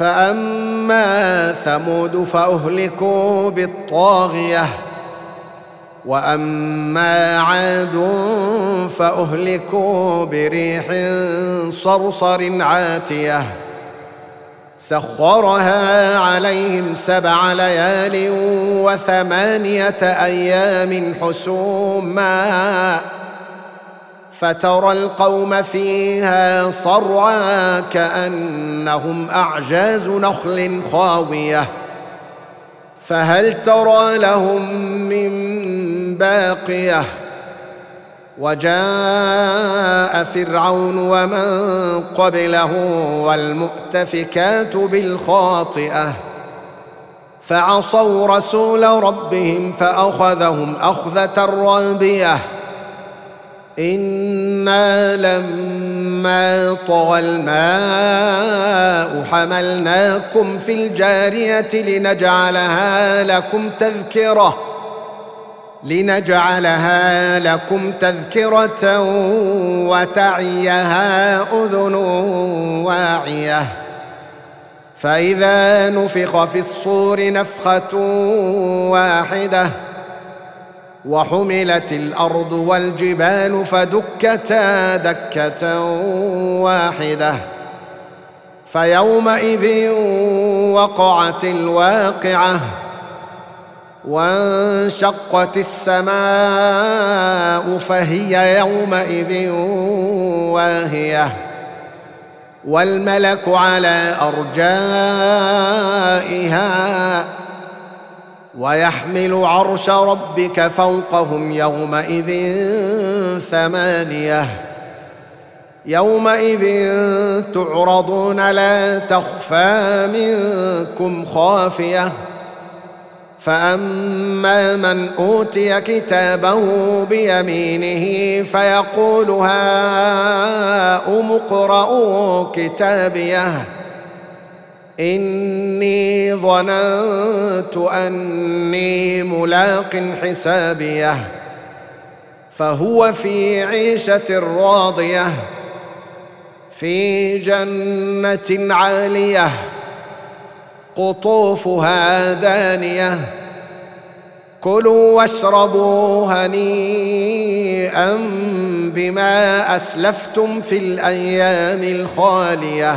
فأما ثمود فأهلكوا بالطاغية وأما عاد فأهلكوا بريح صرصر عاتية. سخرها عليهم سبع ليال وثمانية أيام حسوما. فترى القوم فيها صرعا كأنهم أعجاز نخل خاوية. فهل ترى لهم من باقية؟ وجاء فرعون ومن قبله والمؤتفكات بالخاطئة. فعصوا رسول ربهم فأخذهم أخذة رابية. أنا لما طغى الماء حملناكم في الجاريه لنجعلها لكم تذكره لنجعلها لكم تذكره وتعيها اذن واعيه فاذا نفخ في الصور نفخه واحدة وحملت الأرض والجبال فدكتا دكة واحدة. فيومئذ وقعت الواقعة وانشقت السماء فهي يومئذ واهية. والملك على أرجائها ويحمل عرش ربك فوقهم يومئذ ثمانية. يومئذ تعرضون لا تخفى منكم خافية. فأما من أوتي كتابه بيمينه فيقول هاؤم اقرءوا كتابيه. إني ظننت أني ملاق حسابيه فهو في عيشة راضية في جنة عالية قطوفها دانية. كلوا واشربوا هنيئا بما أسلفتم في الأيام الخالية.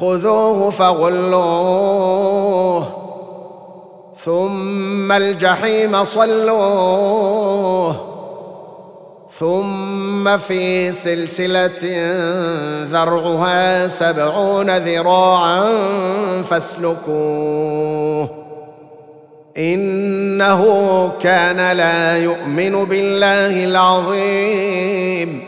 خذوه فغلوه. ثم الجحيم صلوه. ثم في سلسلة ذرعها سبعون ذراعا فاسلكوه. إنه كان لا يؤمن بالله العظيم.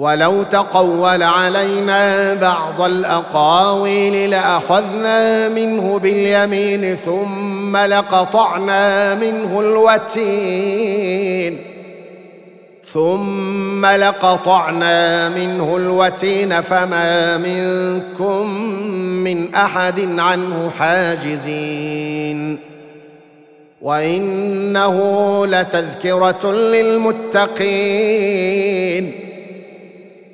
ولو تقول علينا بعض الأقاويل لأخذنا منه باليمين ثم لقطعنا منه الوتين ثم لقطعنا منه الوتين فما منكم من أحد عنه حاجزين وإنه لتذكرة للمتقين